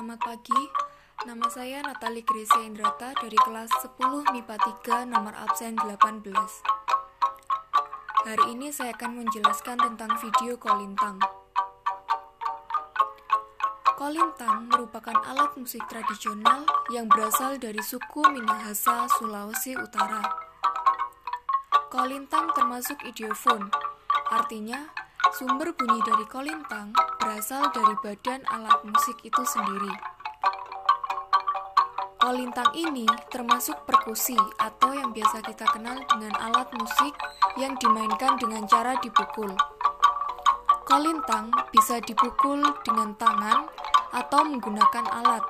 Selamat pagi, nama saya Natali Gresia Indrata dari kelas 10 MIPA 3 nomor absen 18. Hari ini saya akan menjelaskan tentang video kolintang. Kolintang merupakan alat musik tradisional yang berasal dari suku Minahasa, Sulawesi Utara. Kolintang termasuk idiofon, artinya Sumber bunyi dari kolintang berasal dari badan alat musik itu sendiri. Kolintang ini termasuk perkusi atau yang biasa kita kenal dengan alat musik yang dimainkan dengan cara dipukul. Kolintang bisa dipukul dengan tangan atau menggunakan alat.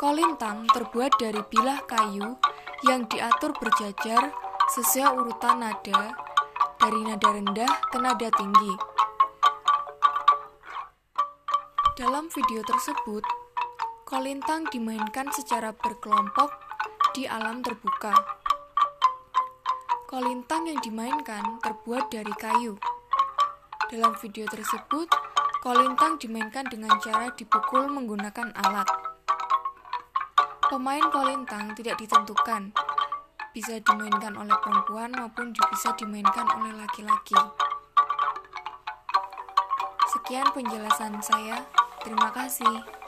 Kolintang terbuat dari bilah kayu yang diatur berjajar sesuai urutan nada dari nada rendah ke nada tinggi. Dalam video tersebut, kolintang dimainkan secara berkelompok di alam terbuka. Kolintang yang dimainkan terbuat dari kayu. Dalam video tersebut, kolintang dimainkan dengan cara dipukul menggunakan alat. Pemain kolintang tidak ditentukan, bisa dimainkan oleh perempuan maupun bisa dimainkan oleh laki-laki. Sekian penjelasan saya. Terima kasih.